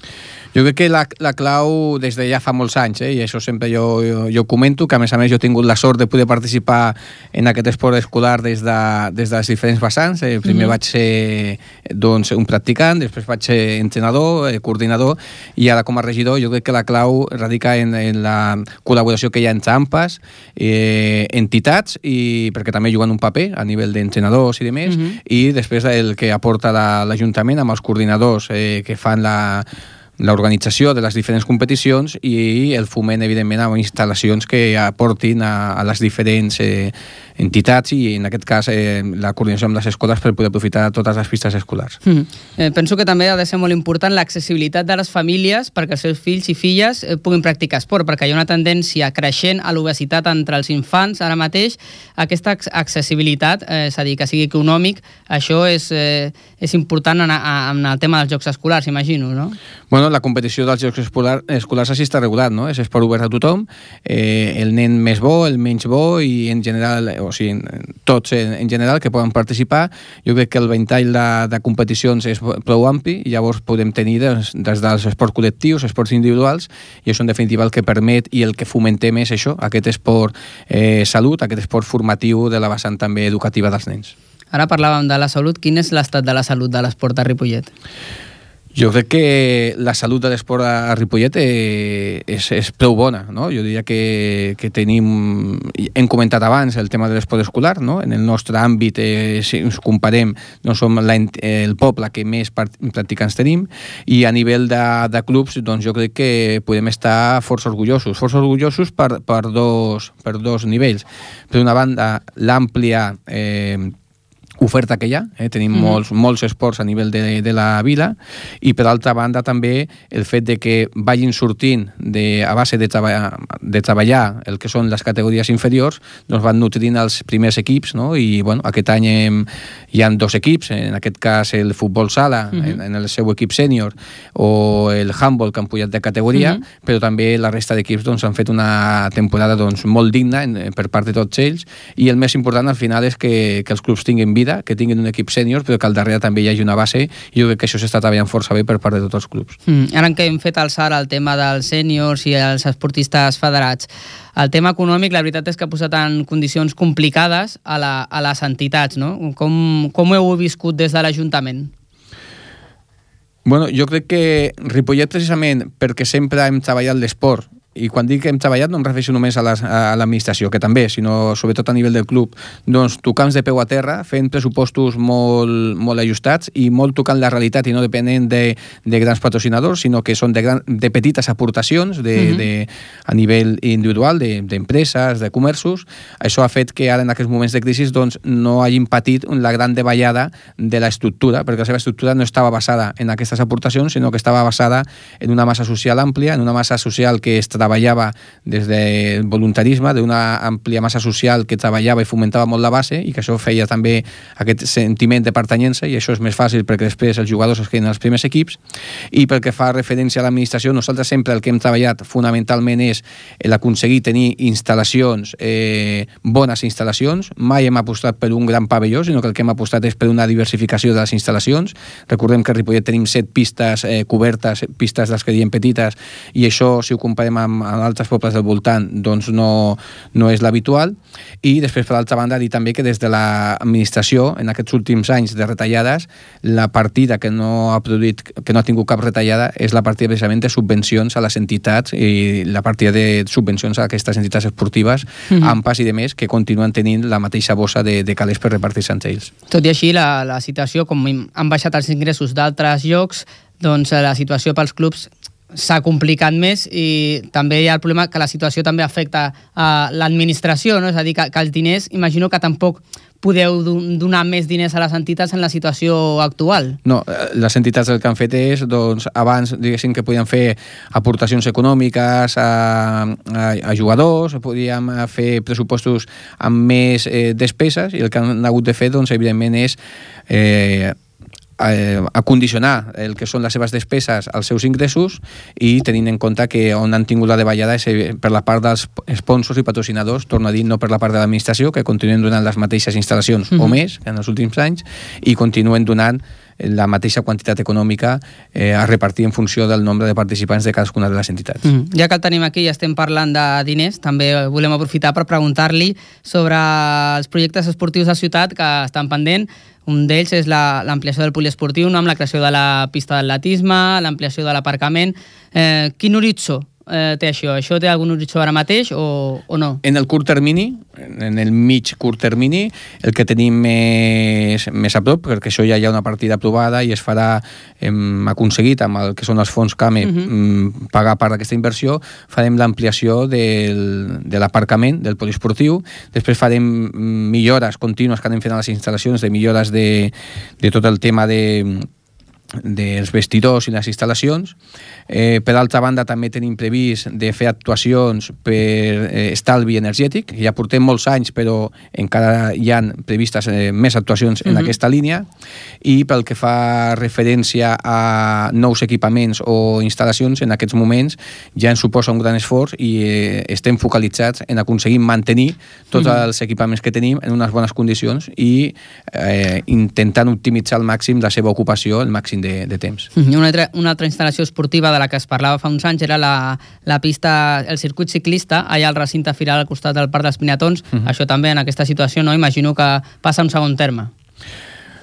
Jo crec que la, la clau des de ja fa molts anys, eh, i això sempre jo, jo, jo comento, que a més a més jo he tingut la sort de poder participar en aquest esport escolar des de, des de les diferents vessants. Eh, primer Mhm. vaig ser doncs, un practicant, després vaig ser entrenador, eh, coordinador, i ara com a regidor jo crec que la clau radica en, en la col·laboració que hi ha entre AMPAs, eh, entitats, i perquè també juguen un paper a nivell d'entrenadors i de més, Mhm. i després el que aporta la- l'Ajuntament amb els coordinadors eh, que fan la l'organització de les diferents competicions i el foment, evidentment, amb instal·lacions que aportin a, a les diferents eh, entitats i, en aquest cas, eh, la coordinació amb les escoles per poder aprofitar totes les pistes escolars. Mm. Eh, penso que també ha de ser molt important l'accessibilitat de les famílies perquè els seus fills i filles eh, puguin practicar esport, perquè hi ha una tendència creixent a l'obesitat entre els infants ara mateix. Aquesta ac- accessibilitat, eh, és a dir, que sigui econòmic, això és, eh, és important en, en el tema dels jocs escolars, imagino, no? Bueno, la competició dels Jocs escolar, Escolars així està regulat, no? És esport obert a tothom, eh, el nen més bo, el menys bo i en general, o sigui, tots en, en general que poden participar. Jo crec que el ventall de, de competicions és prou ampli i llavors podem tenir des, des dels esports col·lectius, esports individuals i això en definitiva el que permet i el que fomentem és això, aquest esport eh, salut, aquest esport formatiu de la vessant també educativa dels nens. Ara parlàvem de la salut. Quin és l'estat de la salut de l'esport a Ripollet? Jo crec que la salut de l'esport a Ripollet eh, és, és prou bona, no? Jo diria que, que tenim... Hem comentat abans el tema de l'esport escolar, no? En el nostre àmbit, eh, si ens comparem, no som la, el poble que més practicants tenim i a nivell de, de clubs, doncs jo crec que podem estar força orgullosos. Força orgullosos per, per, dos, per dos nivells. Per una banda, l'àmplia... Eh, oferta que hi ha, eh? tenim mm molts, molts esports a nivell de, de la vila i per altra banda també el fet de que vagin sortint de, a base de, treba, de treballar el que són les categories inferiors doncs van nutrint els primers equips no? i bueno, aquest any hem, hi han dos equips, en aquest cas el futbol sala mm -hmm. en, en el seu equip sènior o el handball que han pujat de categoria mm -hmm. però també la resta d'equips doncs, han fet una temporada doncs, molt digna en, per part de tots ells i el més important al final és que, que els clubs tinguin vida vida, que tinguin un equip sènior, però que al darrere també hi hagi una base, i jo crec que això s'està treballant força bé per part de tots els clubs. Mm, ara que hem fet alçar el tema dels sèniors i els esportistes federats, el tema econòmic, la veritat és que ha posat en condicions complicades a, la, a les entitats, no? Com, com ho heu viscut des de l'Ajuntament? Bueno, jo crec que Ripollet, precisament, perquè sempre hem treballat l'esport i quan dic que hem treballat no em refereixo només a l'administració, la, que també, sinó sobretot a nivell del club, doncs tocant de peu a terra, fent pressupostos molt, molt ajustats i molt tocant la realitat i no depenent de, de grans patrocinadors, sinó que són de, gran, de petites aportacions de, mhm. -huh. de, a nivell individual, d'empreses, de, de comerços. Això ha fet que ara en aquests moments de crisi doncs, no hagin patit la gran davallada de l'estructura, perquè la seva estructura no estava basada en aquestes aportacions, sinó que estava basada en una massa social àmplia, en una massa social que està treballava des del voluntarisme, d'una àmplia massa social que treballava i fomentava molt la base i que això feia també aquest sentiment de pertanyença i això és més fàcil perquè després els jugadors es queden als primers equips i pel que fa referència a l'administració, nosaltres sempre el que hem treballat fonamentalment és l'aconseguir tenir instal·lacions, eh, bones instal·lacions, mai hem apostat per un gran pavelló, sinó que el que hem apostat és per una diversificació de les instal·lacions. Recordem que a Ripollet tenim set pistes eh, cobertes, pistes dels que diem petites, i això, si ho comparem amb amb, amb altres pobles del voltant doncs no, no és l'habitual i després per l'altra banda dir també que des de l'administració en aquests últims anys de retallades la partida que no ha produït que no ha tingut cap retallada és la partida precisament de subvencions a les entitats i la partida de subvencions a aquestes entitats esportives mm -hmm. AMPAs i de més que continuen tenint la mateixa bossa de, de calés per repartir-se entre ells. Tot i així la, la situació com han baixat els ingressos d'altres llocs doncs la situació pels clubs s'ha complicat més i també hi ha el problema que la situació també afecta a l'administració, no? és a dir, que, que els diners, imagino que tampoc podeu donar més diners a les entitats en la situació actual. No, eh, les entitats el que han fet és, doncs, abans, diguéssim, que podien fer aportacions econòmiques a, a, a jugadors, podíem fer pressupostos amb més eh, despeses, i el que han hagut de fer, doncs, evidentment, és eh, eh, a condicionar el que són les seves despeses als seus ingressos i tenint en compte que on han tingut la davallada és eh, per la part dels sponsors i patrocinadors, torno a dir, no per la part de l'administració, que continuen donant les mateixes instal·lacions mm -hmm. o més que en els últims anys i continuen donant la mateixa quantitat econòmica eh, a repartir en funció del nombre de participants de cadascuna de les entitats. Mm. Ja que el tenim aquí i estem parlant de diners, també volem aprofitar per preguntar-li sobre els projectes esportius de ciutat que estan pendent. Un d'ells és l'ampliació la, del poliesportiu, amb la creació de la pista d'atletisme, l'ampliació de l'aparcament. Eh, quin horitzó eh, té això? Això té algun horitzó ara mateix o, o no? En el curt termini, en el mig curt termini, el que tenim més, més a prop, perquè això ja hi ha una partida aprovada i es farà, hem aconseguit amb el que són els fons CAME uh -huh. Mm, pagar part d'aquesta inversió, farem l'ampliació de l'aparcament del poliesportiu, després farem millores contínues que anem fent a les instal·lacions, de millores de, de tot el tema de dels vestidors i les instal·lacions. Eh, per altra banda, també tenim previst de fer actuacions per eh, estalvi energètic. Ja portem molts anys, però encara hi han previstes eh, més actuacions en uh -huh. aquesta línia. I pel que fa referència a nous equipaments o instal·lacions, en aquests moments ja ens suposa un gran esforç i eh, estem focalitzats en aconseguir mantenir tots uh -huh. els equipaments que tenim en unes bones condicions i eh, intentant optimitzar al màxim la seva ocupació, el màxim de, de temps. Una altra, una altra instal·lació esportiva de la que es parlava fa uns anys era la, la pista, el circuit ciclista, allà al recinte firal al costat del Parc dels Pinatons. Uh -huh. Això també en aquesta situació, no? Imagino que passa un segon terme.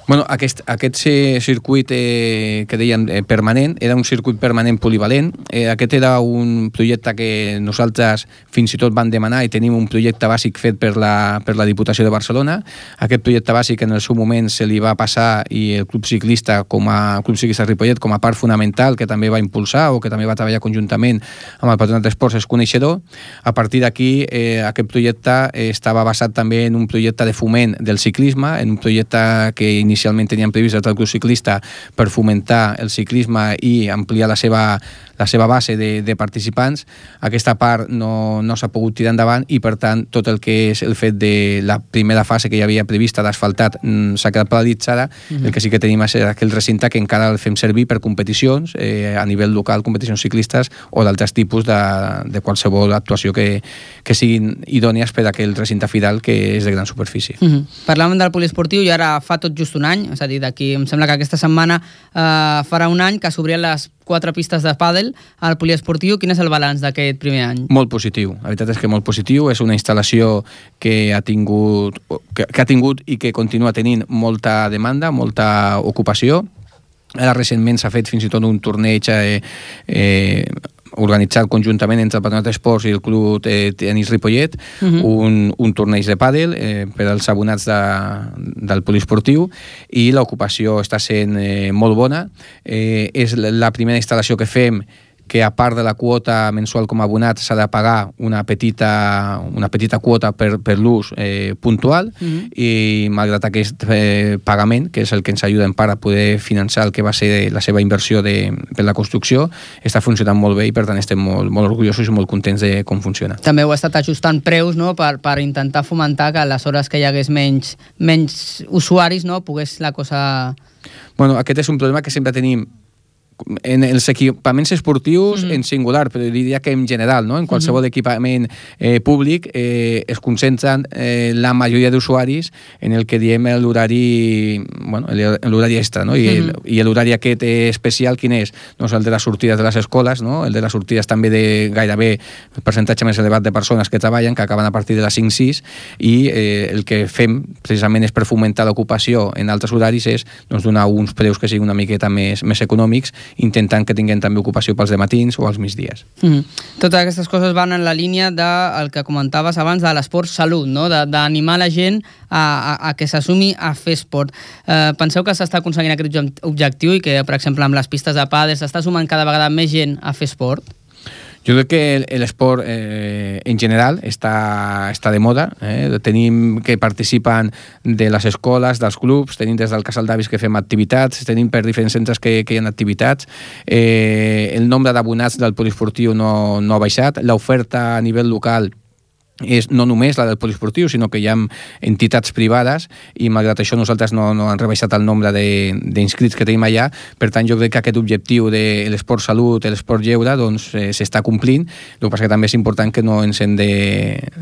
Bueno, aquest, aquest circuit eh, que deien eh, permanent era un circuit permanent polivalent. Eh, aquest era un projecte que nosaltres fins i tot van demanar i tenim un projecte bàsic fet per la, per la Diputació de Barcelona. Aquest projecte bàsic en el seu moment se li va passar i el Club Ciclista com a Club Ciclista Ripollet com a part fonamental que també va impulsar o que també va treballar conjuntament amb el Patronat d'Esports és coneixedor. A partir d'aquí eh, aquest projecte eh, estava basat també en un projecte de foment del ciclisme, en un projecte que inicialment inicialment tenien previst el club ciclista per fomentar el ciclisme i ampliar la seva, la seva base de, de participants. Aquesta part no, no s'ha pogut tirar endavant i, per tant, tot el que és el fet de la primera fase que hi havia prevista d'asfaltat mm, s'ha quedat paralitzada. Mm -hmm. El que sí que tenim és aquell recinte que encara el fem servir per competicions eh, a nivell local, competicions ciclistes o d'altres tipus de, de qualsevol actuació que, que siguin idònies per a aquell recinte final que és de gran superfície. Mm -hmm. Parlàvem del poliesportiu i ara fa tot just un any, és a dir, d'aquí em sembla que aquesta setmana eh, farà un any que s'obrien les quatre pistes de pàdel al poliesportiu. Quin és el balanç d'aquest primer any? Molt positiu. La veritat és que molt positiu. És una instal·lació que ha tingut, que, que ha tingut i que continua tenint molta demanda, molta ocupació. Ara recentment s'ha fet fins i tot un torneig eh, eh, organitzat conjuntament entre el Patronat d'Esports i el Club eh, Tenis Ripollet uh -huh. un, un torneig de pàdel eh, per als abonats de, del poliesportiu i l'ocupació està sent eh, molt bona. Eh, és la primera instal·lació que fem que a part de la quota mensual com a abonat s'ha de pagar una petita, una petita quota per, per l'ús eh, puntual mm -hmm. i malgrat aquest eh, pagament, que és el que ens ajuda en part a poder finançar el que va ser la seva inversió de, per la construcció, està funcionant molt bé i per tant estem molt, molt orgullosos i molt contents de com funciona. També heu estat ajustant preus no? per, per intentar fomentar que a les hores que hi hagués menys, menys usuaris no? pogués la cosa... Bueno, aquest és un problema que sempre tenim en els equipaments esportius mm -hmm. en singular, però diria que en general, no? en qualsevol mm -hmm. equipament eh, públic eh, es concentren eh, la majoria d'usuaris en el que diem l'horari bueno, l'horari extra, no? I, mm -hmm. i l'horari aquest especial quin és? Doncs el de les sortides de les escoles, no? el de les sortides també de gairebé el percentatge més elevat de persones que treballen, que acaben a partir de les 5-6, i eh, el que fem precisament és per fomentar l'ocupació en altres horaris és doncs, donar uns preus que siguin una miqueta més, més econòmics intentant que tinguem també ocupació pels matins o als migdies. Mm -hmm. Totes aquestes coses van en la línia del que comentaves abans de l'esport salut, no? d'animar la gent a, a, a que s'assumi a fer esport. Eh, penseu que s'està aconseguint aquest objectiu i que, per exemple, amb les pistes de pades s'està sumant cada vegada més gent a fer esport? Jo crec que l'esport eh, en general està, està de moda. Eh? Tenim que participen de les escoles, dels clubs, tenim des del Casal d'Avis que fem activitats, tenim per diferents centres que, que hi ha activitats. Eh, el nombre d'abonats del poliesportiu no, no ha baixat. L'oferta a nivell local és no només la del poliesportiu, sinó que hi ha entitats privades i malgrat això nosaltres no, no han rebaixat el nombre d'inscrits que tenim allà, per tant jo crec que aquest objectiu de l'esport salut, l'esport lleure, doncs eh, s'està complint, el que passa que també és important que no ens hem de,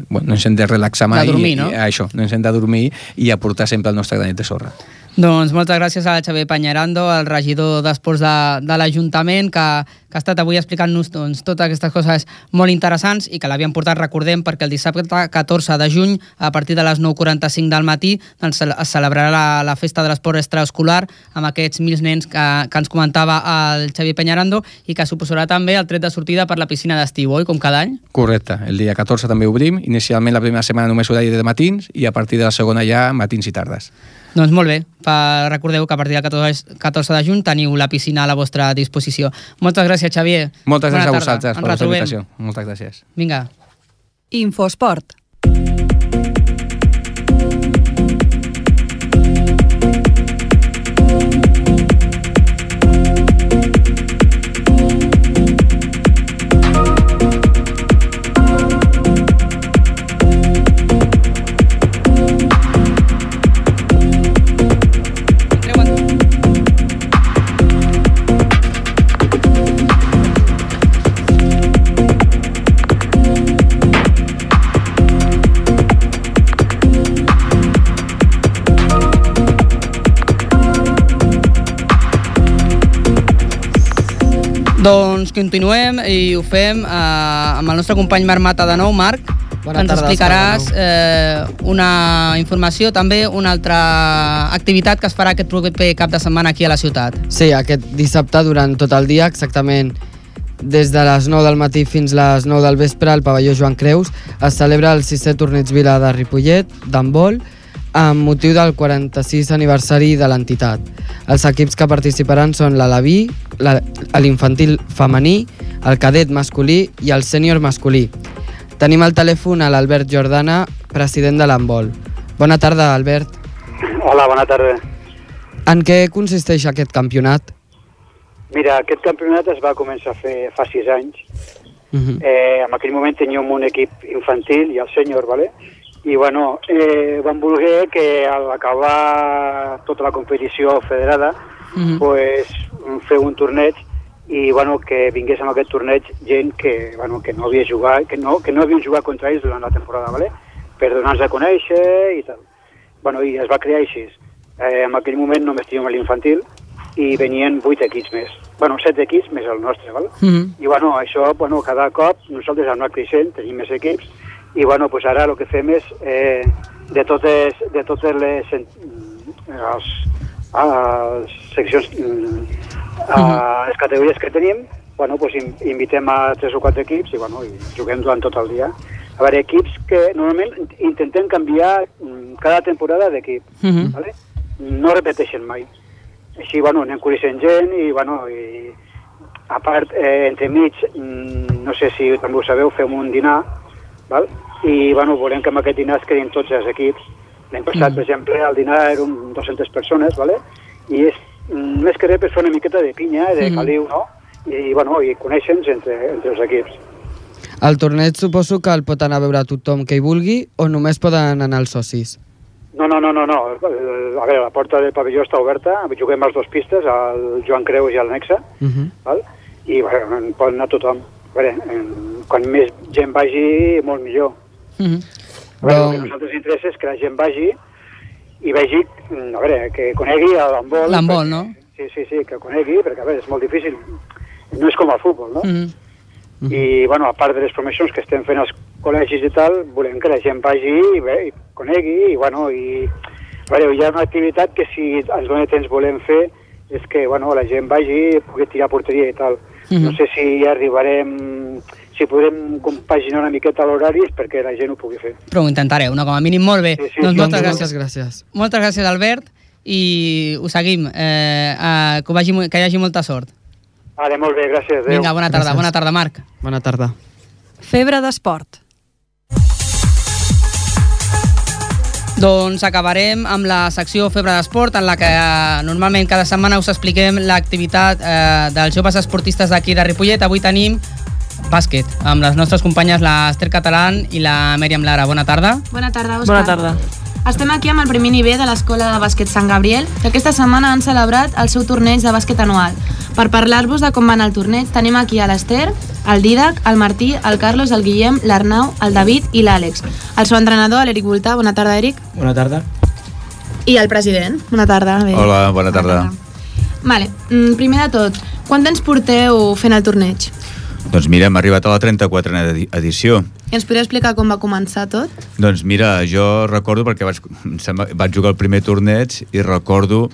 bueno, no ens hem de relaxar mai, de dormir, no? I, això, no ens hem de dormir i aportar sempre el nostre granet de sorra. Doncs moltes gràcies a Xavier Panyarando, el regidor d'Esports de, de l'Ajuntament, que, que ha estat avui explicant-nos doncs, totes aquestes coses molt interessants i que l'havien portat, recordem, perquè el dissabte 14 de juny, a partir de les 9.45 del matí, doncs, es celebrarà la, la festa de l'esport extraescolar amb aquests mil nens que, que ens comentava el Xavier Peñarando i que suposarà també el tret de sortida per la piscina d'estiu, oi? Com cada any? Correcte. El dia 14 també obrim. Inicialment la primera setmana només horari de matins i a partir de la segona ja matins i tardes. Doncs molt bé, per, recordeu que a partir del 14, 14 de juny teniu la piscina a la vostra disposició. Moltes gràcies, Xavier. Moltes gràcies a vosaltres per la invitació. Moltes gràcies. Vinga. Infosport. Continuem i ho fem eh, amb el nostre company Marc Mata de nou. Marc, Bona ens tarda, explicaràs eh, una informació, també una altra activitat que es farà aquest proper cap de setmana aquí a la ciutat. Sí, aquest dissabte durant tot el dia, exactament des de les 9 del matí fins les 9 del vespre al pavelló Joan Creus es celebra el sisè torneig Vila de Ripollet d'handbol amb motiu del 46 aniversari de l'entitat. Els equips que participaran són l'Alaví, la- l'infantil femení, el cadet masculí i el sènior masculí. Tenim al telèfon a l'Albert Jordana, president de l'handbol. Bona tarda, Albert. Hola, bona tarda. En què consisteix aquest campionat? Mira, aquest campionat es va començar a fer fa sis anys. Uh -huh. Eh, en aquell moment teníem un equip infantil i el sènior, ¿vale? I bueno, eh, vam voler que al acabar tota la competició federada Mhm. pues, fer un torneig i bueno, que vingués en aquest torneig gent que, bueno, que no havia jugat, que no, que no havien jugat contra ells durant la temporada, ¿vale? per donar-nos a conèixer i tal. Bueno, i es va crear així. Eh, en aquell moment només teníem l'infantil i venien vuit equips més. Bueno, set equips més el nostre, val? Mhm. I bueno, això, bueno, cada cop nosaltres hem anat creixent, tenim més equips, i bueno, pues ara el que fem és eh, de totes, de totes les, els, les seccions, mm, a les categories que tenim, bueno, pues in, invitem a tres o quatre equips i, bueno, i juguem durant tot el dia. A veure, equips que normalment intentem canviar mm, cada temporada d'equip, Mhm. ¿vale? no repeteixen mai. Així, bueno, anem coneixent gent i, bueno, i a part, eh, entremig, mm, no sé si també ho sabeu, fem un dinar, val? i bueno, volem que amb aquest dinar es quedin tots els equips. L'any passat, Mm. per exemple, al dinar eren 200 persones, vale? i és mm, més que res per fer una miqueta de pinya, de Mm. caliu, no? I, bueno, i conèixer-nos entre, entre els equips. El torneig suposo que el pot anar a veure tothom que hi vulgui o només poden anar els socis? No, no, no, no, no. Eh, A veure, la porta del pavelló està oberta, juguem a les dues pistes, al Joan Creus i al Nexa, Uh -huh. val? i bueno, pot anar tothom. Veure, quan més gent vagi, molt millor. Mhm. A veure, el Doncs- que a nosaltres interessa és que la gent vagi i vegi, mm, a veure, que conegui l'handbol. L'handbol, perquè- no? Sí, sí, sí, que conegui, perquè a veure, és molt difícil. No és com el futbol, no? Mhm. I, bueno, a part de les promocions que estem fent als col·legis i tal, volem que la gent vagi i, bé, i conegui, i, bueno, i... A veure, hi ha una activitat que si ens dona temps volem fer és que, bueno, la gent vagi i pugui tirar porteria i tal. Mhm. No sé si arribarem... si podrem compaginar una miqueta l'horaris perquè la gent ho pugui fer. Però ho intentareu, no? Com a mínim, molt bé. Sí, sí, doncs sí. moltes gràcies. gràcies. Moltes gràcies, Albert, i ho seguim. Eh, eh, que, vagi, que hi hagi molta sort. Vale, molt bé, gràcies. Adéu. Vinga, bona tarda. Gràcies. Bona tarda, Marc. Bona tarda. Febre d'esport. Doncs acabarem amb la secció Febre d'Esport, en la que eh, normalment cada setmana us expliquem l'activitat eh, dels joves esportistes d'aquí de Ripollet. Avui tenim bàsquet, amb les nostres companyes l'Ester Catalán i la Mèriam Lara. Bona tarda. Bona tarda, Òscar. Bona tarda. Estem aquí amb el primer nivell de l'Escola de Bàsquet Sant Gabriel, que aquesta setmana han celebrat el seu torneig de bàsquet anual. Per parlar-vos de com va anar el torneig, tenim aquí a l'Ester, el Didac, el Martí, el Carlos, el Guillem, l'Arnau, el David i l'Àlex. El seu entrenador, l'Eric Voltà. Bona tarda, Eric. Bona tarda. I el president. Bona tarda. Bé. Hola, bona tarda. Vale, mm, primer de tot, quant temps porteu fent el torneig? Doncs mira, hem arribat a la 34a edi- edició. I ens podria explicar com va començar tot? Doncs mira, jo recordo perquè vaig, vaig jugar el primer torneig i recordo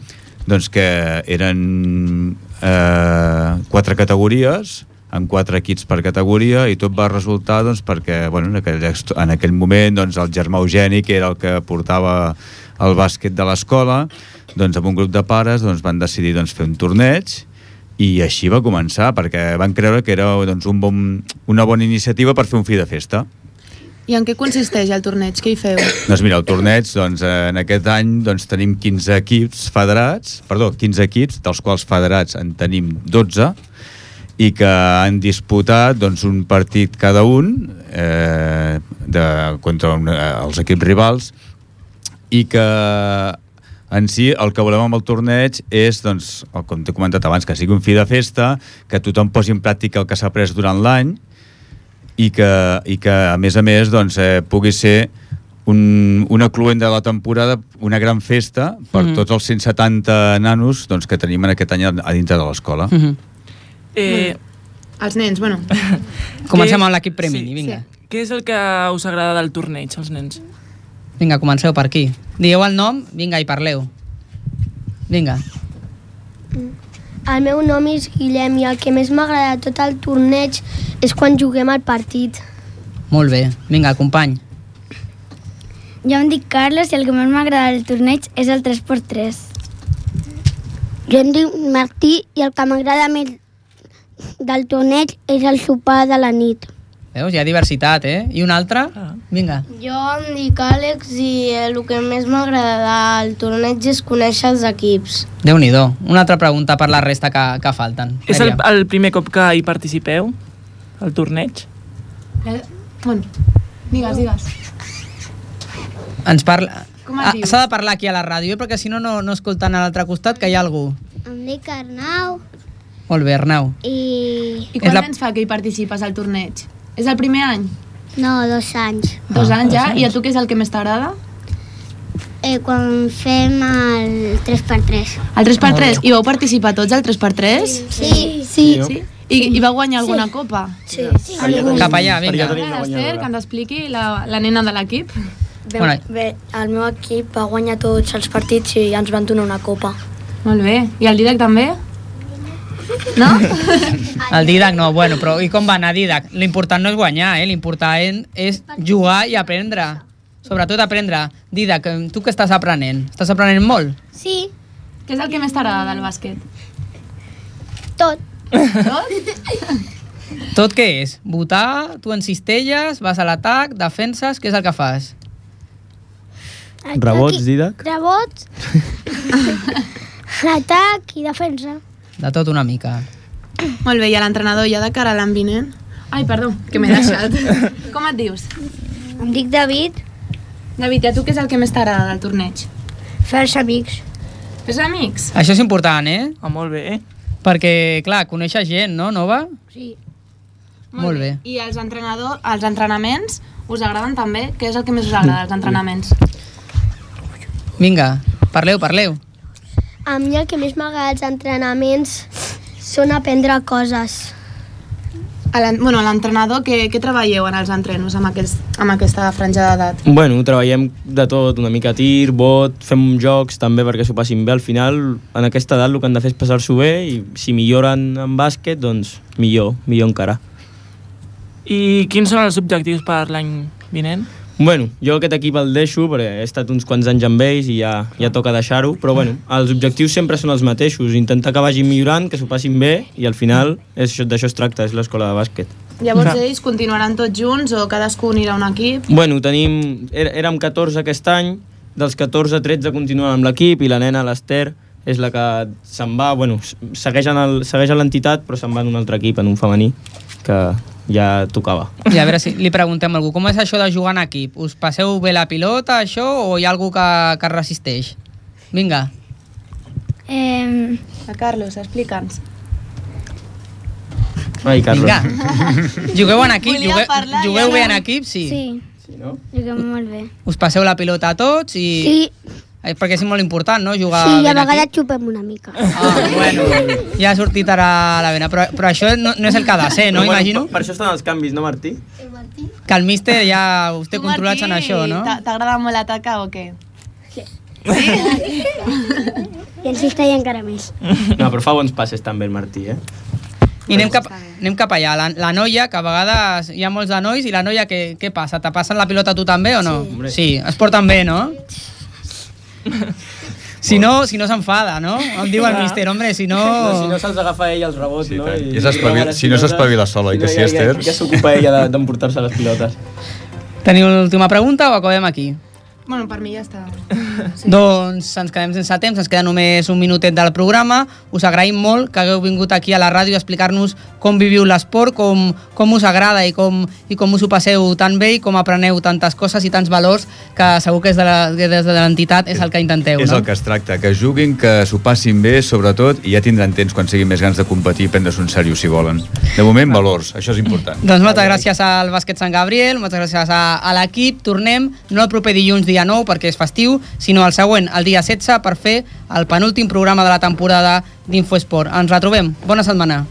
doncs, que eren eh, quatre categories amb quatre equips per categoria i tot va resultar doncs, perquè bueno, en, aquell, en aquell moment doncs, el germà Eugeni, que era el que portava el bàsquet de l'escola, doncs, amb un grup de pares doncs, van decidir doncs, fer un torneig i així va començar, perquè van creure que era doncs, un bon, una bona iniciativa per fer un fi de festa. I en què consisteix el torneig? Què hi feu? Doncs mira, el torneig, doncs, en aquest any doncs, tenim 15 equips federats, perdó, 15 equips, dels quals federats en tenim 12, i que han disputat doncs, un partit cada un eh, de, contra un, eh, els equips rivals i que en si el que volem amb el torneig és, doncs, el- com t'he comentat abans, que sigui un fi de festa, que tothom posi en pràctica el que s'ha après durant l'any i que, i que a més a més doncs, eh, pugui ser un, una cluent de la temporada, una gran festa per mm. tots els 170 nanos doncs, que tenim en aquest any a, a dintre de l'escola. Mhm. Eh, Els nens, bueno. Comencem amb l'equip Premini, vinga. Què és el que us agrada del torneig, als nens? Vinga, comenceu per aquí. Digueu el nom, vinga, i parleu. Vinga. El meu nom és Guillem i el que més m'agrada de tot el torneig és quan juguem al partit. Molt bé. Vinga, company. Jo em dic Carlos i el que més m'agrada del torneig és el 3x3. Jo em dic Martí i el que m'agrada més del torneig és el sopar de la nit. Veus? Hi ha diversitat, eh? I un altre? Vinga. Jo em dic Àlex i el que més m'agrada del torneig és conèixer els equips. déu nhi Una altra pregunta per la resta que, que falten. És el, el primer cop que hi participeu, al torneig? Eh, Bueno, digues, digues. Ens parla... Ah? S'ha de parlar aquí a la ràdio, eh? perquè si no, no, no escolten a l'altre costat, que hi ha algú. Em dic Arnau Molt bé, Arnau. i... I quants la... anys fa que hi participes al torneig? És el primer any? No, dos anys. Dos Ah, anys dos ja? I a anys. tu què és el que més t'agrada? Eh, quan fem el 3x3. El 3x3? I vau participar tots al 3x3? Sí. Sí? sí? I, I va guanyar alguna copa? Sí. sí. Cap allà, vinga. L'Ester, que ens expliqui la, la nena de l'equip. Bé, Bona. bé, el meu equip va guanyar tots els partits i ens van donar una copa. Molt bé. I el Didac també? No? El Didac no, bueno, però i com va anar Didac? L'important no és guanyar, eh? L'important és jugar i aprendre. Sobretot aprendre. Didac, tu què estàs aprenent? Estàs aprenent molt? Sí, Què és el que més t'agrada del bàsquet? tot. Tot? Tot què és? Votar, tu encistelles, vas a l'atac, defenses, què és el que fas? Rebots, Didac? Rebots, atac i defensa. De tot una mica. Molt bé, i a l'entrenador ja de cara a l'any vinent? Ai, perdó, que m'he deixat. Com et dius? Em dic David. David, i a tu què és el que més t'agrada del torneig? Fer els amics. Fes amics? Això és important, eh? Ah, molt bé. Perquè, clar, coneixes gent, no, nova? Sí. Molt bé. I els, entrenador, els entrenaments us agraden també? Què és el que més us agrada dels entrenaments? Vinga, parleu, parleu. A mi el que més m'agrada dels entrenaments són aprendre coses. A bueno, l'entrenador, què, què treballeu en els entrenos amb, aquest, amb aquesta franja d'edat? Bueno, treballem de tot, una mica tir, bot, fem jocs també perquè s'ho passin bé. Al final, en aquesta edat, el que han de fer és passar-s'ho bé i si milloren en bàsquet, doncs millor, millor encara. I quins són els objectius per l'any vinent? Bueno, jo aquest equip el deixo perquè he estat uns quants anys amb ells i ja, ja toca deixar-ho, però bueno, els objectius sempre són els mateixos, intentar que vagin millorant, que s'ho passin bé i al final d'això es tracta, és l'escola de bàsquet. Llavors ells continuaran tots junts o cadascú anirà a un equip? Bueno, tenim, er- érem 14 aquest any, dels 14, 13 continuen amb l'equip i la nena, l'Ester, és la que se'n va, bueno, segueix en el- segueix a l'entitat però se'n va en un altre equip, en un femení, que ja tocava. I a veure si li preguntem a algú, com és això de jugar en equip? Us passeu bé la pilota, això, o hi ha algú que, que resisteix? Vinga. Eh... A Carlos, explica'ns. Ai, Carlos. Vinga. Jugueu en equip? Volia Jugueu, parlar jugueu ara- bé en equip? Sí. Sí. Sí, no? Juguem molt bé. Us passeu la pilota a tots i... Sí. Eh, Perquè és molt important, no?, jugar Sí, bé a vegades equip. xupem una mica. Ah, bueno, ja ha sortit ara la vena. Però, però això no, no és el que ha de ser, no? Però, bueno, Imagino Per, per això estan els canvis, no, Martí? que el míster ja us té controlats en això, no? t'a- T'agrada molt atacar o què? I el cistell encara més. No, però fa bons passes també el Martí, eh? I anem cap, anem cap allà. La, la noia, que a vegades hi ha molts de nois, i la noia, què, què passa? Te passen la pilota a tu també o no? Sí, es porten bé, no? Si no, si no s'enfada, no? Em diu el míster, hombre, si no... No, si no se'ls agafa ell els rebots, sí, no? I, Ja i si no s'espavila sola, oi que no, sí, ja- Esther? Ja, ja s'ocupa ella de- d'emportar-se les pilotes. Teniu l'última pregunta o acabem aquí? Bueno, per mi ja està. Sí. Doncs ens quedem sense temps, ens queda només un minutet del programa. Us agraïm molt que hagueu vingut aquí a la ràdio a explicar-nos com viviu l'esport, com, com us agrada i com, i com us ho passeu tan bé i com apreneu tantes coses i tants valors que segur que, és de la, que des de l'entitat és el que intenteu, És no? el que es tracta, que juguin, que s'ho passin bé, sobretot, i ja tindran temps quan siguin més grans de competir i prendre-s'ho en sèrio, si volen. De moment, valors, això és important. Doncs moltes gràcies al Bàsquet Sant Gabriel, moltes gràcies a, a l'equip. Tornem no el proper dilluns dia 9 perquè és festiu, sinó el següent, el dia 16, per fer el penúltim programa de la temporada d'Infoesport. Ens retrobem. Bona setmana.